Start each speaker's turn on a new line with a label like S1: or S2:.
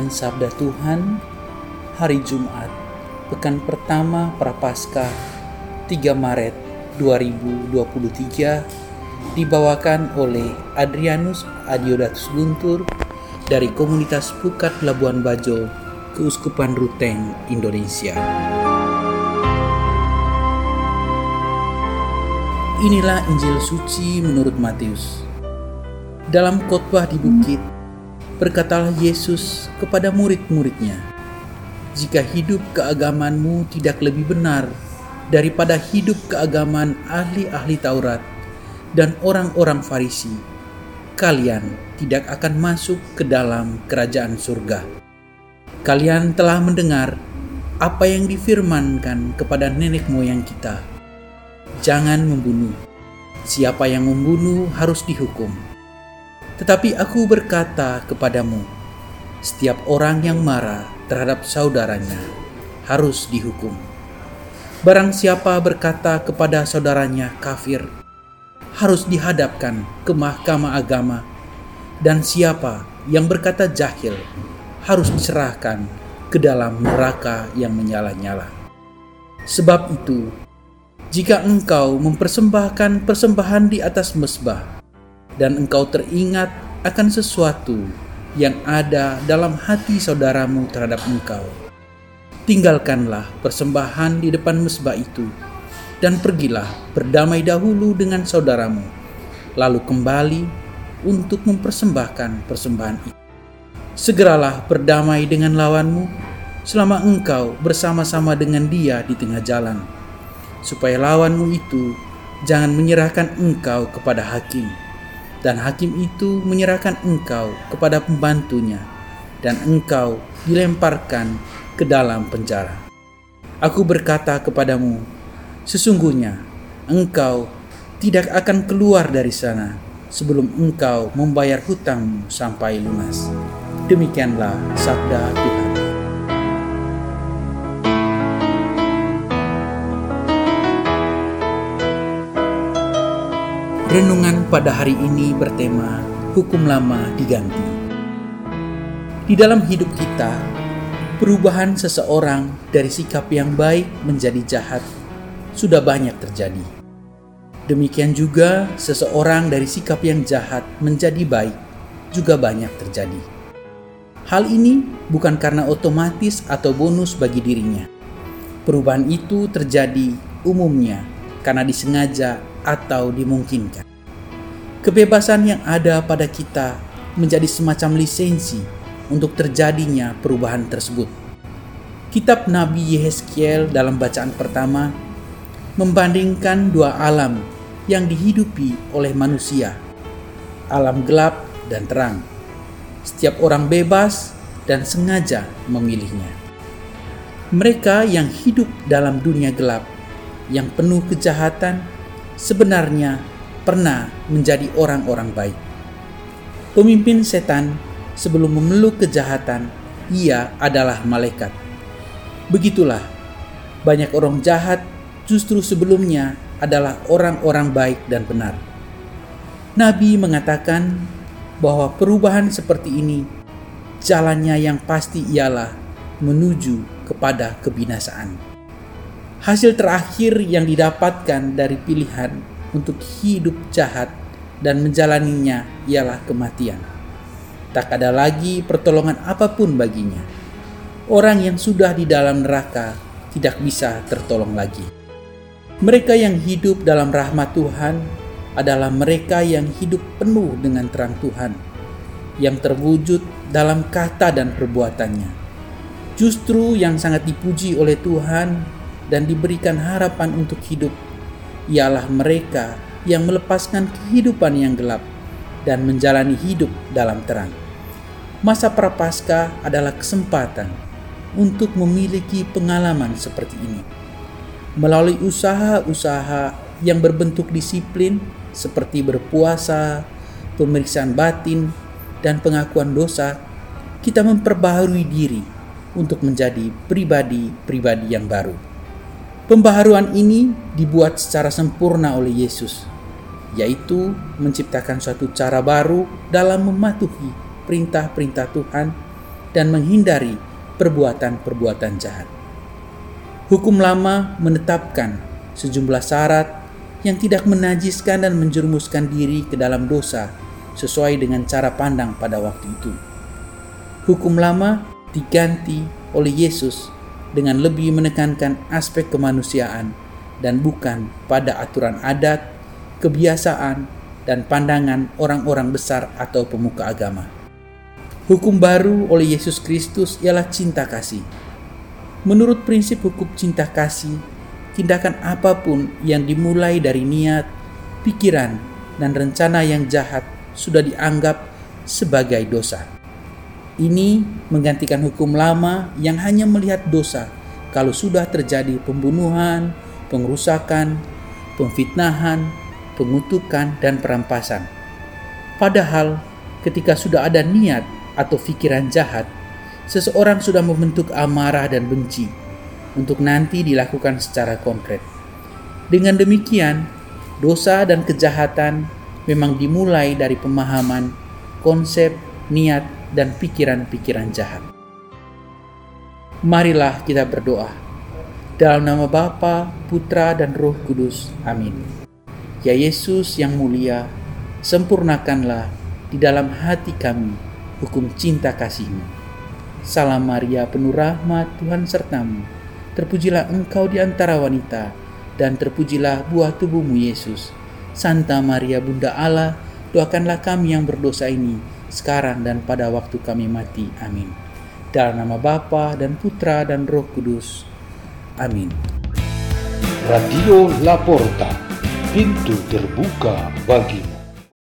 S1: Renungan Sabda Tuhan Hari Jumat Pekan pertama Prapaskah 3 Maret 2023 Dibawakan oleh Adrianus Adiodatus Guntur dari komunitas Pukat Labuan Bajo, Keuskupan Ruteng, Indonesia. Inilah Injil suci menurut Matius. Dalam khotbah di bukit, berkatalah Yesus kepada murid-muridnya, "Jika hidup keagamanmu tidak lebih benar daripada hidup keagamaan ahli-ahli Taurat dan orang-orang Farisi, kalian tidak akan masuk ke dalam kerajaan surga. Kalian telah mendengar apa yang difirmankan kepada nenek moyang kita. Jangan membunuh. Siapa yang membunuh harus dihukum. Tetapi aku berkata kepadamu, setiap orang yang marah terhadap saudaranya harus dihukum. Barang siapa berkata kepada saudaranya kafir, harus dihadapkan ke mahkamah agama, dan siapa yang berkata jahil harus diserahkan ke dalam neraka yang menyala-nyala. Sebab itu, jika engkau mempersembahkan persembahan di atas mesbah, dan engkau teringat akan sesuatu yang ada dalam hati saudaramu terhadap engkau, tinggalkanlah persembahan di depan mesbah itu dan pergilah berdamai dahulu dengan saudaramu, lalu kembali untuk mempersembahkan persembahan itu. Segeralah berdamai dengan lawanmu selama engkau bersama-sama dengan dia di tengah jalan, supaya lawanmu itu jangan menyerahkan engkau kepada hakim, dan hakim itu menyerahkan engkau kepada pembantunya, dan engkau dilemparkan ke dalam penjara. Aku berkata kepadamu, Sesungguhnya engkau tidak akan keluar dari sana sebelum engkau membayar hutangmu sampai lunas. Demikianlah sabda Tuhan. Renungan pada hari ini bertema Hukum Lama Diganti. Di dalam hidup kita, perubahan seseorang dari sikap yang baik menjadi jahat sudah banyak terjadi. Demikian juga seseorang dari sikap yang jahat menjadi baik juga banyak terjadi. Hal ini bukan karena otomatis atau bonus bagi dirinya. Perubahan itu terjadi umumnya karena disengaja atau dimungkinkan. Kebebasan yang ada pada kita menjadi semacam lisensi untuk terjadinya perubahan tersebut. Kitab Nabi Yehezkiel dalam bacaan pertama membandingkan dua alam yang dihidupi oleh manusia, alam gelap dan terang. Setiap orang bebas dan sengaja memilihnya. Mereka yang hidup dalam dunia gelap, yang penuh kejahatan, sebenarnya pernah menjadi orang-orang baik. Pemimpin setan sebelum memeluk kejahatan, ia adalah malaikat. Begitulah, banyak orang jahat justru sebelumnya adalah orang-orang baik dan benar. Nabi mengatakan bahwa perubahan seperti ini jalannya yang pasti ialah menuju kepada kebinasaan. Hasil terakhir yang didapatkan dari pilihan untuk hidup jahat dan menjalaninya ialah kematian. Tak ada lagi pertolongan apa pun baginya. Orang yang sudah di dalam neraka tidak bisa tertolong lagi. Mereka yang hidup dalam rahmat Tuhan adalah mereka yang hidup penuh dengan terang Tuhan, yang terwujud dalam kata dan perbuatannya. Justru yang sangat dipuji oleh Tuhan dan diberikan harapan untuk hidup ialah mereka yang melepaskan kehidupan yang gelap dan menjalani hidup dalam terang. Masa prapaskah adalah kesempatan untuk memiliki pengalaman seperti ini. Melalui usaha-usaha yang berbentuk disiplin seperti berpuasa, pemeriksaan batin, dan pengakuan dosa, kita memperbaharui diri untuk menjadi pribadi-pribadi yang baru. Pembaharuan ini dibuat secara sempurna oleh Yesus, yaitu menciptakan suatu cara baru dalam mematuhi perintah-perintah Tuhan dan menghindari perbuatan-perbuatan jahat. Hukum lama menetapkan sejumlah syarat yang tidak menajiskan dan menjerumuskan diri ke dalam dosa sesuai dengan cara pandang pada waktu itu. Hukum lama diganti oleh Yesus dengan lebih menekankan aspek kemanusiaan dan bukan pada aturan adat, kebiasaan, dan pandangan orang-orang besar atau pemuka agama. Hukum baru oleh Yesus Kristus ialah cinta kasih. Menurut prinsip hukum cinta kasih, tindakan apa pun yang dimulai dari niat, pikiran, dan rencana yang jahat sudah dianggap sebagai dosa. Ini menggantikan hukum lama yang hanya melihat dosa kalau sudah terjadi pembunuhan, pengerusakan, pemfitnahan, pengutukan, dan perampasan. Padahal, ketika sudah ada niat atau pikiran jahat, seseorang sudah membentuk amarah dan benci untuk nanti dilakukan secara konkret. Dengan demikian, dosa dan kejahatan memang dimulai dari pemahaman, konsep, niat, dan pikiran-pikiran jahat. Marilah kita berdoa. Dalam nama Bapa, Putra, dan Roh Kudus. Amin. Ya Yesus yang mulia, sempurnakanlah di dalam hati kami hukum cinta kasih-Mu. Salam Maria penuh rahmat Tuhan sertamu. Terpujilah engkau di antara wanita, dan terpujilah buah tubuhmu Yesus. Santa Maria Bunda Allah, doakanlah kami yang berdosa ini, sekarang dan pada waktu kami mati. Amin. Dalam nama Bapa dan Putra dan Roh Kudus. Amin.
S2: Radio Laporta, pintu terbuka bagimu.